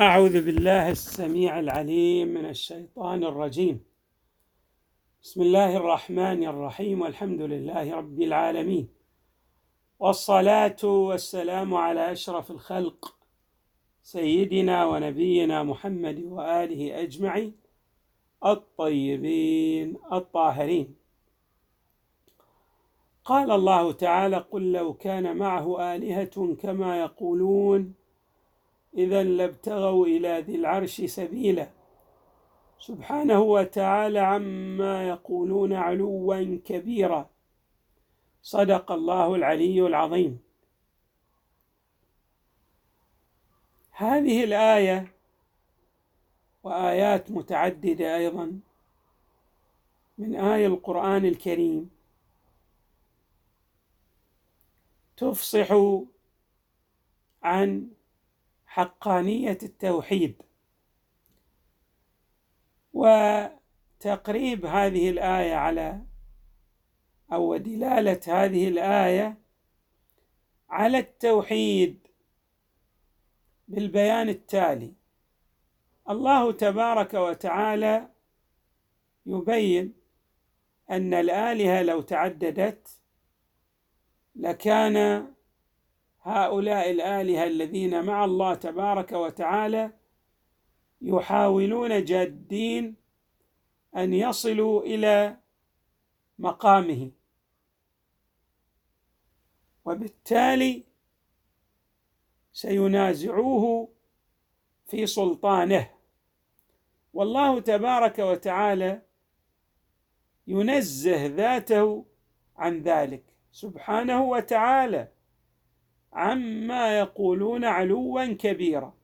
أعوذ بالله السميع العليم من الشيطان الرجيم. بسم الله الرحمن الرحيم والحمد لله رب العالمين والصلاة والسلام على أشرف الخلق سيدنا ونبينا محمد وآله أجمعين الطيبين الطاهرين. قال الله تعالى قل لو كان معه آلهة كما يقولون إذا لابتغوا إلى ذي العرش سبيلا سبحانه وتعالى عما يقولون علوا كبيرا. صدق الله العلي العظيم. هذه الآية وآيات متعددة أيضا من آية القرآن الكريم تفصح عن حقانية التوحيد. وتقريب هذه الآية على أو دلالة هذه الآية على التوحيد بالبيان التالي. الله تبارك وتعالى يبين أن الآلهة لو تعددت لكان هؤلاء الآلهة الذين مع الله تبارك وتعالى يحاولون جادين أن يصلوا إلى مقامه. وبالتالي سينازعوه في سلطانه. والله تبارك وتعالى ينزه ذاته عن ذلك. سبحانه وتعالى عما يقولون علوا كبيرا.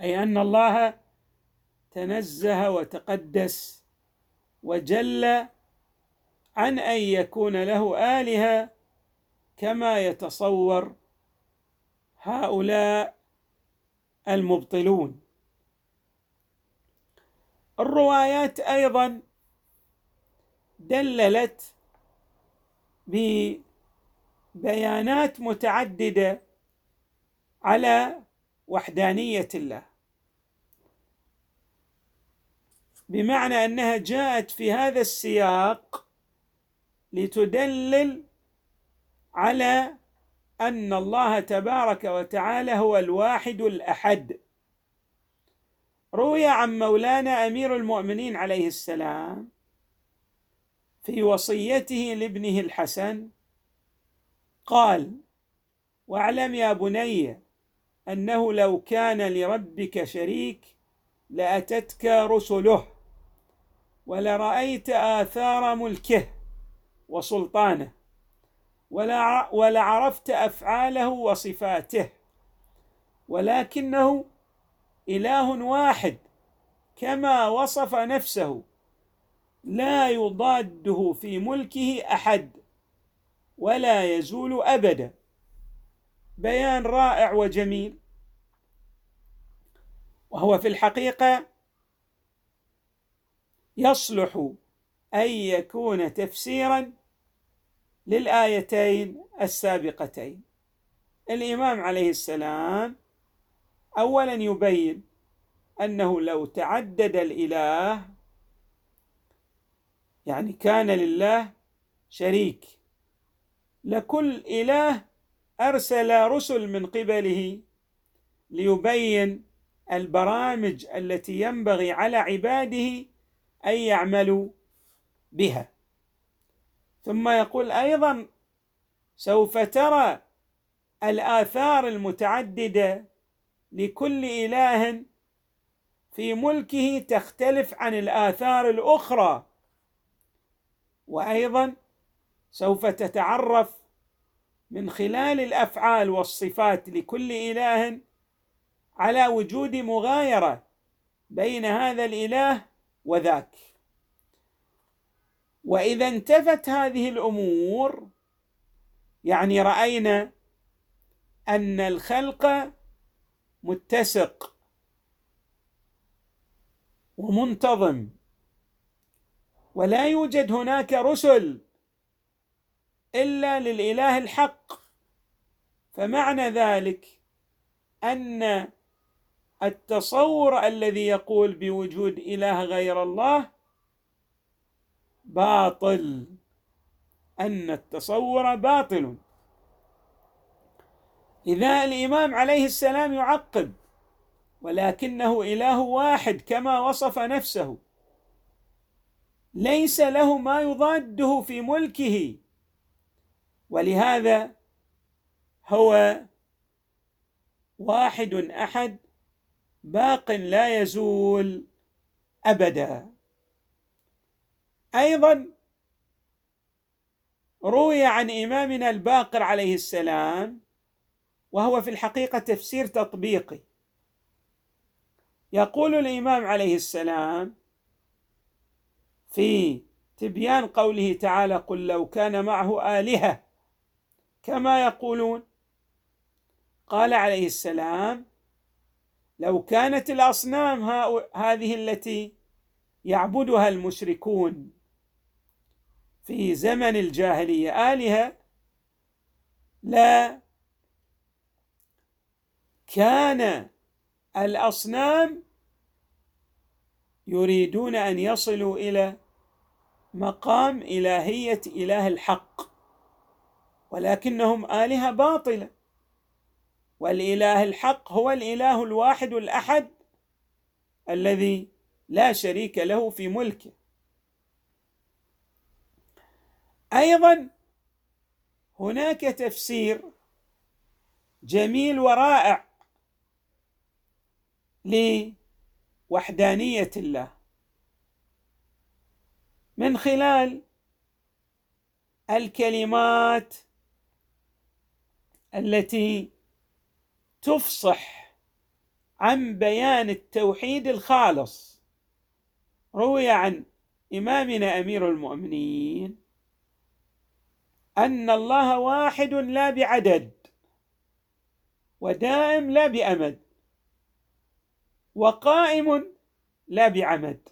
أي أن الله تنزه وتقدس وجل عن أن يكون له آلهة كما يتصور هؤلاء المبطلون. الروايات أيضا دللت بيانات متعددة على وحدانية الله. بمعنى أنها جاءت في هذا السياق لتدلل على أن الله تبارك وتعالى هو الواحد الأحد. روي عن مولانا أمير المؤمنين عليه السلام في وصيته لابنه الحسن قال واعلم يا بني انه لو كان لربك شريك لاتتك رسله ولرايت اثار ملكه وسلطانه ولعرفت افعاله وصفاته ولكنه اله واحد كما وصف نفسه لا يضاده في ملكه احد ولا يزول أبدا. بيان رائع وجميل. وهو في الحقيقة يصلح أن يكون تفسيرا للآيتين السابقتين. الإمام عليه السلام اولا يبين أنه لو تعدد الإله يعني كان لله شريك لكل إله أرسل رسل من قبله ليبين البرامج التي ينبغي على عباده أن يعملوا بها. ثم يقول أيضا سوف ترى الآثار المتعددة لكل إله في ملكه تختلف عن الآثار الأخرى. وأيضا سوف تتعرف من خلال الأفعال والصفات لكل إله على وجود مغايرة بين هذا الإله وذاك. وإذا انتفت هذه الأمور يعني رأينا أن الخلق متسق ومنتظم ولا يوجد هناك رسل إلا للإله الحق. فمعنى ذلك أن التصور الذي يقول بوجود إله غير الله باطل أن التصور باطل. إذا الإمام عليه السلام يعقب ولكنه إله واحد كما وصف نفسه ليس له ما يضاده في ملكه. ولهذا هو واحد أحد باق لا يزول أبدا. أيضا روي عن إمامنا الباقر عليه السلام وهو في الحقيقة تفسير تطبيقي. يقول الإمام عليه السلام في تبيان قوله تعالى قل لو كان معه آلهة كما يقولون. قال عليه السلام لو كانت الأصنام هذه التي يعبدها المشركون في زمن الجاهلية آلهة لا كان الأصنام يريدون أن يصلوا إلى مقام إلهية إله الحق. ولكنهم آلهة باطلة. والإله الحق هو الإله الواحد الأحد الذي لا شريك له في ملكه. أيضا هناك تفسير جميل ورائع لوحدانية الله. من خلال الكلمات التي تفصح عن بيان التوحيد الخالص. روي عن إمامنا أمير المؤمنين أن الله واحد لا بعدد ودائم لا بأمد وقائم لا بعمد.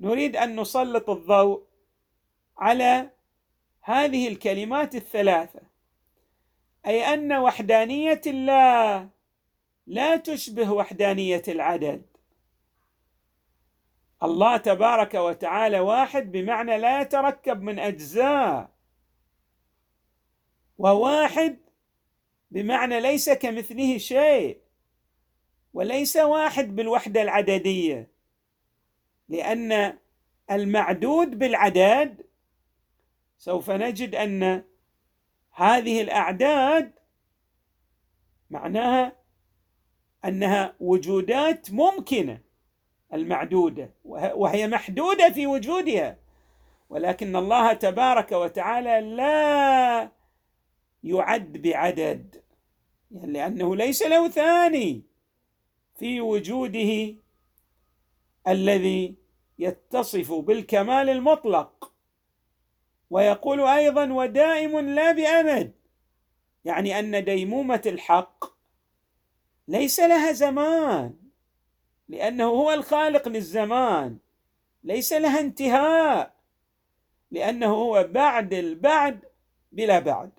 نريد أن نسلط الضوء على هذه الكلمات الثلاثة. أي أن وحدانية الله لا تشبه وحدانية العدد. الله تبارك وتعالى واحد بمعنى لا يتركب من أجزاء وواحد بمعنى ليس كمثله شيء وليس واحد بالوحدة العددية. لأن المعدود بالعدد سوف نجد أن هذه الأعداد معناها أنها وجودات ممكنة المعدودة وهي محدودة في وجودها. ولكن الله تبارك وتعالى لا يعد بعدد يعني لأنه ليس له ثاني في وجوده الذي يتصف بالكمال المطلق. ويقول أيضا ودائم لا بأمد. يعني أن ديمومة الحق ليس لها زمان لأنه هو الخالق للزمان ليس لها انتهاء لأنه هو بعد البعد بلا بعد.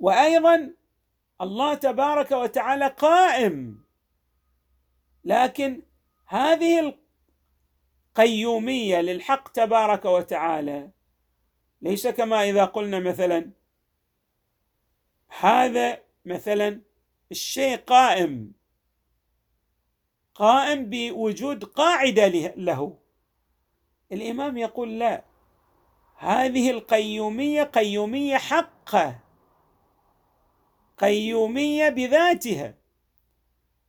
وأيضا الله تبارك وتعالى قائم لكن هذه القيوميه للحق تبارك وتعالى. ليس كما إذا قلنا مثلا هذا مثلا الشيء قائم قائم بوجود قاعدة له. الإمام يقول لا هذه القيومية قيومية حقة قيومية بذاتها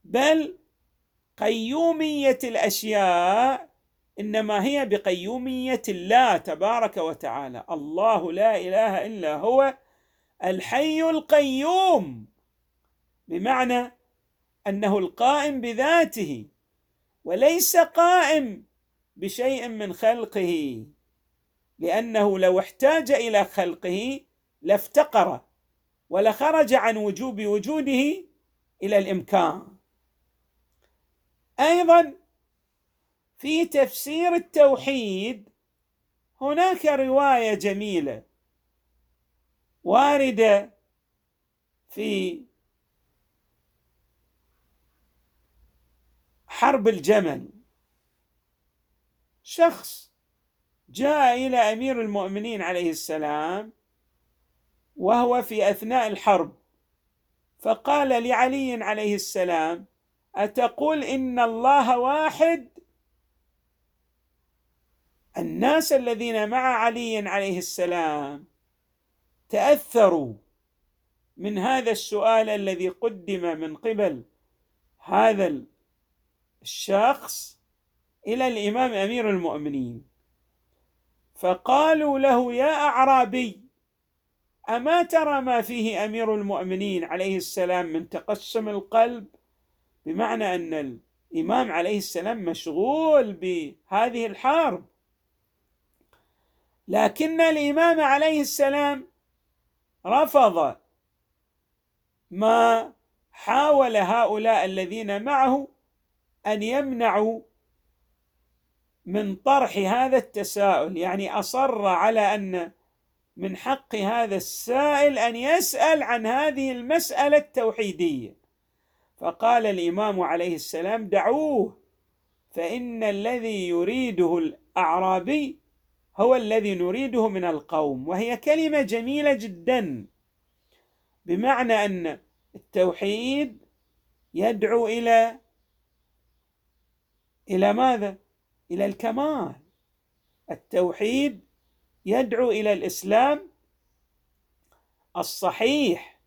بل قيومية الأشياء إنما هي بقيومية الله تبارك وتعالى. الله لا إله إلا هو الحي القيوم بمعنى أنه القائم بذاته وليس قائم بشيء من خلقه لأنه لو احتاج إلى خلقه لافتقر ولخرج عن وجوب وجوده إلى الإمكان. أيضا في تفسير التوحيد هناك رواية جميلة واردة في حرب الجمل. شخص جاء إلى أمير المؤمنين عليه السلام وهو في أثناء الحرب فقال لعلي عليه السلام أتقول إن الله واحد الناس الذين مع علي عليه السلام تأثروا من هذا السؤال الذي قدم من قبل هذا الشخص إلى الإمام أمير المؤمنين. فقالوا له يا أعرابي أما ترى ما فيه أمير المؤمنين عليه السلام من تقسم القلب؟ بمعنى أن الإمام عليه السلام مشغول بهذه الحرب. لكن الإمام عليه السلام رفض ما حاول هؤلاء الذين معه أن يمنعوا من طرح هذا التساؤل. يعني أصر على أن من حق هذا السائل أن يسأل عن هذه المسألة التوحيدية. فقال الإمام عليه السلام دعوه فإن الذي يريده الأعرابي هو الذي نريده من القوم وهي كلمة جميلة جدا بمعنى أن التوحيد يدعو إلى إلى ماذا؟ إلى الكمال. التوحيد يدعو إلى الإسلام الصحيح.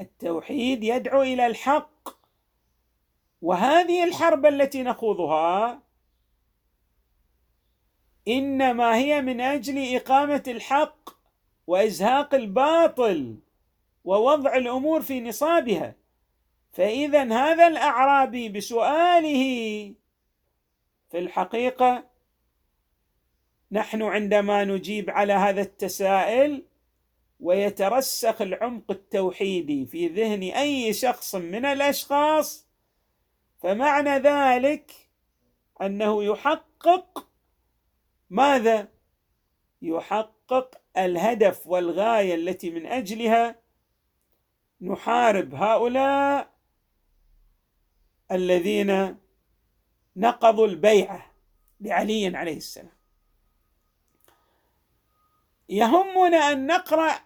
التوحيد يدعو إلى الحق. وهذه الحرب التي نخوضها إنما هي من أجل إقامة الحق وإزهاق الباطل ووضع الأمور في نصابها. فاذا هذا الأعرابي بسؤاله في الحقيقة نحن عندما نجيب على هذا التساؤل ويترسخ العمق التوحيدي في ذهن أي شخص من الأشخاص فمعنى ذلك أنه يحقق ماذا يحقق الهدف والغاية التي من أجلها نحارب هؤلاء الذين نقضوا البيعة لعلي عليه السلام. يهمنا أن نقرأ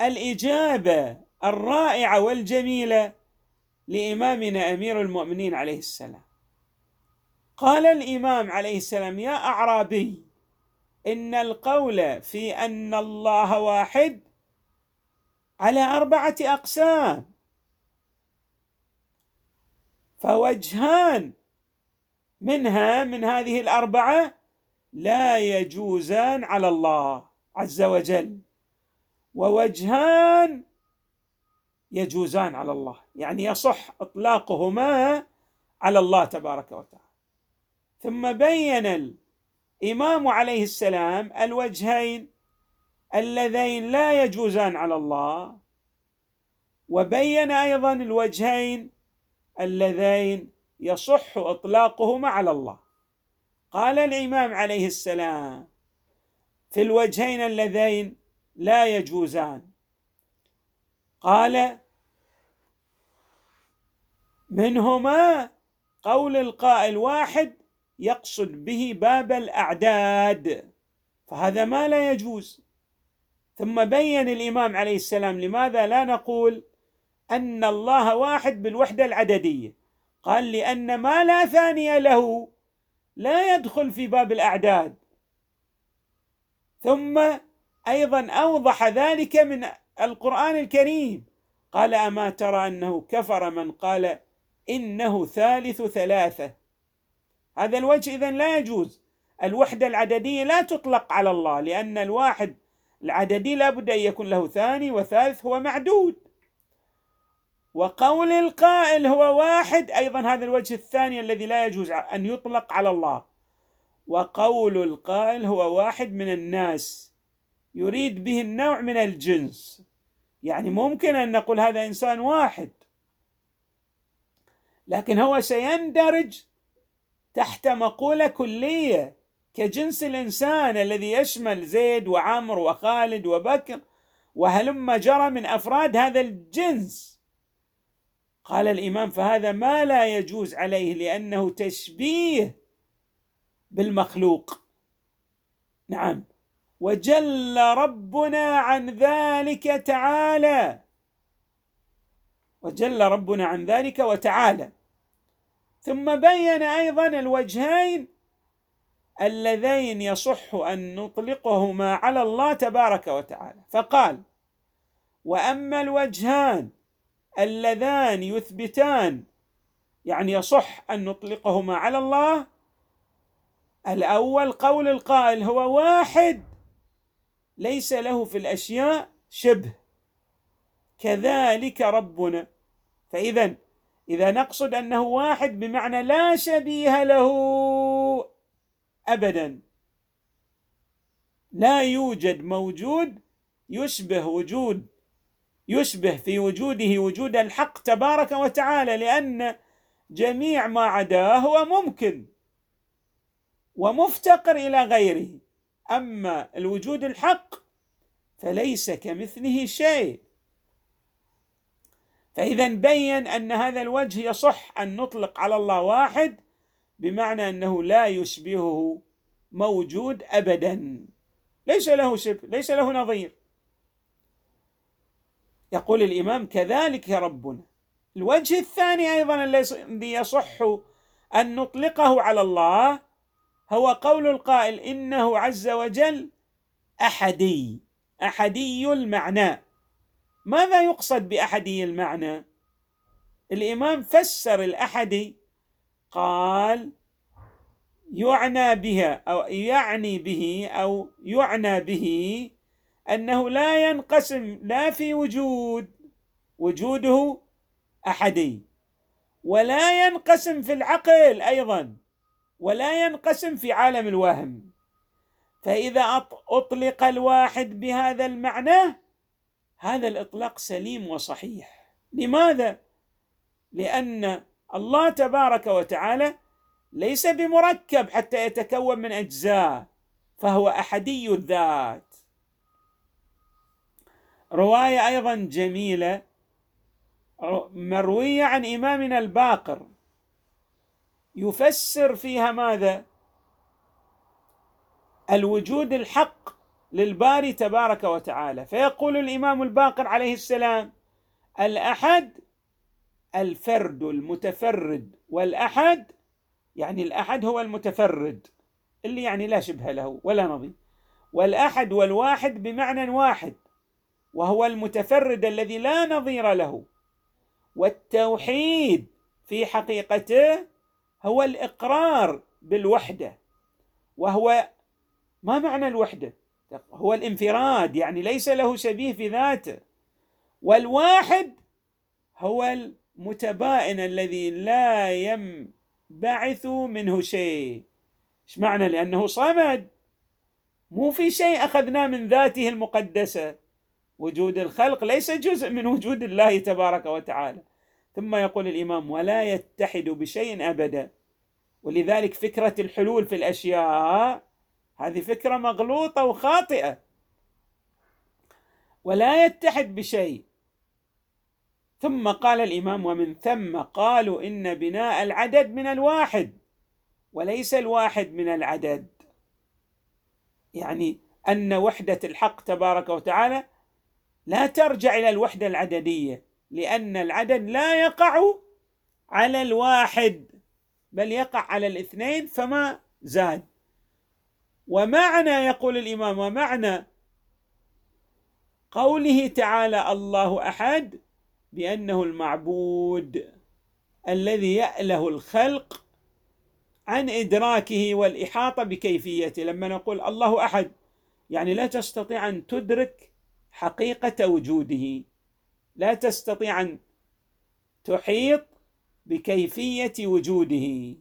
الإجابة الرائعة والجميلة لإمامنا أمير المؤمنين عليه السلام. قال الإمام عليه السلام يا أعرابي إن القول في أن الله واحد على أربعة أقسام. فوجهان منها من هذه الأربعة لا يجوزان على الله عز وجل. ووجهان يجوزان على الله يعني يصح إطلاقهما على الله تبارك وتعالى. ثم بين الامام عليه السلام الوجهين اللذين لا يجوزان على الله وبين أيضا الوجهين اللذين يصح إطلاقهما على الله. قال الإمام عليه السلام في الوجهين اللذين لا يجوزان. قال منهما قول القائل واحد يقصد به باب الأعداد فهذا ما لا يجوز. ثم بين الإمام عليه السلام لماذا لا نقول أن الله واحد بالوحدة العددية؟ قال لأن ما لا ثاني له لا يدخل في باب الأعداد. ثم أيضا أوضح ذلك من القرآن الكريم. قال أما ترى أنه كفر من قال إنه ثالث ثلاثة هذا الوجه اذا لا يجوز. الوحدة العددية لا تطلق على الله لأن الواحد العددي لا بد أن يكون له ثاني وثالث هو معدود. وقول القائل هو واحد أيضا هذا الوجه الثاني الذي لا يجوز أن يطلق على الله. وقول القائل هو واحد من الناس يريد به النوع من الجنس. يعني ممكن أن نقول هذا إنسان واحد لكن هو سيندرج تحت مقولة كلية كجنس الإنسان الذي يشمل زيد وعمر وخالد وبكر وهلم جرى من أفراد هذا الجنس. قال الإمام فهذا ما لا يجوز عليه لأنه تشبيه بالمخلوق. نعم. وجل ربنا عن ذلك تعالى. وجل ربنا عن ذلك وتعالى. ثم بين أيضا الوجهين اللذين يصح أن نطلقهما على الله تبارك وتعالى. فقال وأما الوجهان اللذان يثبتان يعني يصح أن نطلقهما على الله الأول قول القائل هو واحد ليس له في الأشياء شبه كذلك ربنا. فاذا إذا نقصد أنه واحد بمعنى لا شبيه له ابدا. لا يوجد موجود يشبه وجود يشبه في وجوده وجود الحق تبارك وتعالى لأن جميع ما عداه هو ممكن ومفتقر إلى غيره. أما الوجود الحق فليس كمثله شيء. فإذا بين أن هذا الوجه يصح أن نطلق على الله واحد بمعنى أنه لا يشبهه موجود ابدا. ليس له شبه ليس له نظير. يقول الإمام كذلك ربنا. الوجه الثاني أيضا الذي يصح أن نطلقه على الله هو قول القائل إنه عز وجل أحدي أحدي المعنى. ماذا يقصد باحدي المعنى؟ الإمام فسر الاحدي قال يعنى بها أو يعني به أو يعنى به أنه لا ينقسم لا في وجود وجوده احدي ولا ينقسم في العقل أيضا ولا ينقسم في عالم الوهم. فإذا أطلق الواحد بهذا المعنى هذا الإطلاق سليم وصحيح. لماذا؟ لأن الله تبارك وتعالى ليس بمركب حتى يتكون من أجزاء فهو أحدي الذات. رواية أيضا جميلة مروية عن إمامنا الباقر. يفسر فيها ماذا؟ الوجود الحق للباري تبارك وتعالى. فيقول الإمام الباقر عليه السلام الأحد الفرد المتفرد والأحد يعني الأحد هو المتفرد اللي يعني لا شبه له ولا نظير. والأحد والواحد بمعنى واحد وهو المتفرد الذي لا نظير له. والتوحيد في حقيقته هو الإقرار بالوحدة وهو ما معنى الوحدة؟ هو الانفراد يعني ليس له شبيه في ذاته. والواحد هو المتبائن الذي لا ينبعث منه شيء. إيش معنى؟ لأنه صمد. مو في شيء أخذناه من ذاته المقدسة. وجود الخلق ليس جزء من وجود الله تبارك وتعالى. ثم يقول الإمام ولا يتحد بشيء أبدا ولذلك فكرة الحلول في الأشياء هذه فكرة مغلوطة وخاطئة. ولا يتحد بشيء. ثم قال الإمام ومن ثم قالوا إن بناء العدد من الواحد وليس الواحد من العدد. يعني أن وحدة الحق تبارك وتعالى لا ترجع إلى الوحدة العددية لأن العدد لا يقع على الواحد بل يقع على الاثنين فما زاد. ومعنى يقول الإمام ومعنى قوله تعالى الله أحد بأنه المعبود الذي يأله الخلق عن إدراكه والإحاطة بكيفيته. لما نقول الله أحد يعني لا تستطيع أن تدرك حقيقة وجوده. لا تستطيع أن تحيط بكيفية وجوده.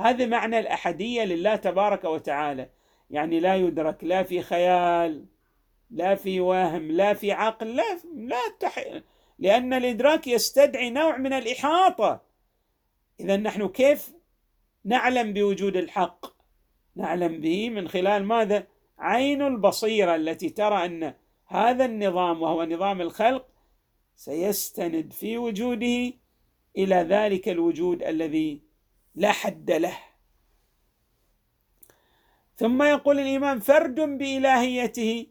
هذا معنى الأحدية لله تبارك وتعالى. يعني لا يدرك لا في خيال لا في وهم لا في عقل لا لا تح... لأن الإدراك يستدعي نوع من الإحاطة. إذا نحن كيف نعلم بوجود الحق؟ نعلم به من خلال ماذا؟ عين البصيرة التي ترى أن هذا النظام وهو نظام الخلق سيستند في وجوده إلى ذلك الوجود الذي لا حد له. ثم يقول الإمام فرد بإلهيته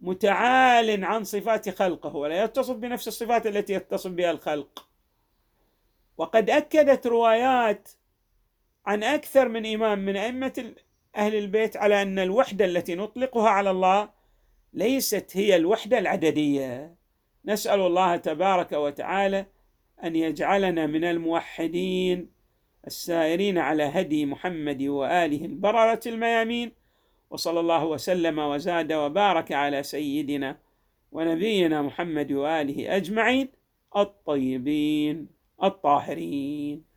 متعال عن صفات خلقه ولا يتصف بنفس الصفات التي يتصف بها الخلق. وقد أكدت روايات عن أكثر من إمام من أئمة أهل البيت على أن الوحدة التي نطلقها على الله ليست هي الوحدة العددية. نسأل الله تبارك وتعالى أن يجعلنا من الموحدين. السائرين على هدي محمد وآله البررة الميامين وصلى الله وسلم وزاد وبارك على سيدنا ونبينا محمد وآله أجمعين الطيبين الطاهرين.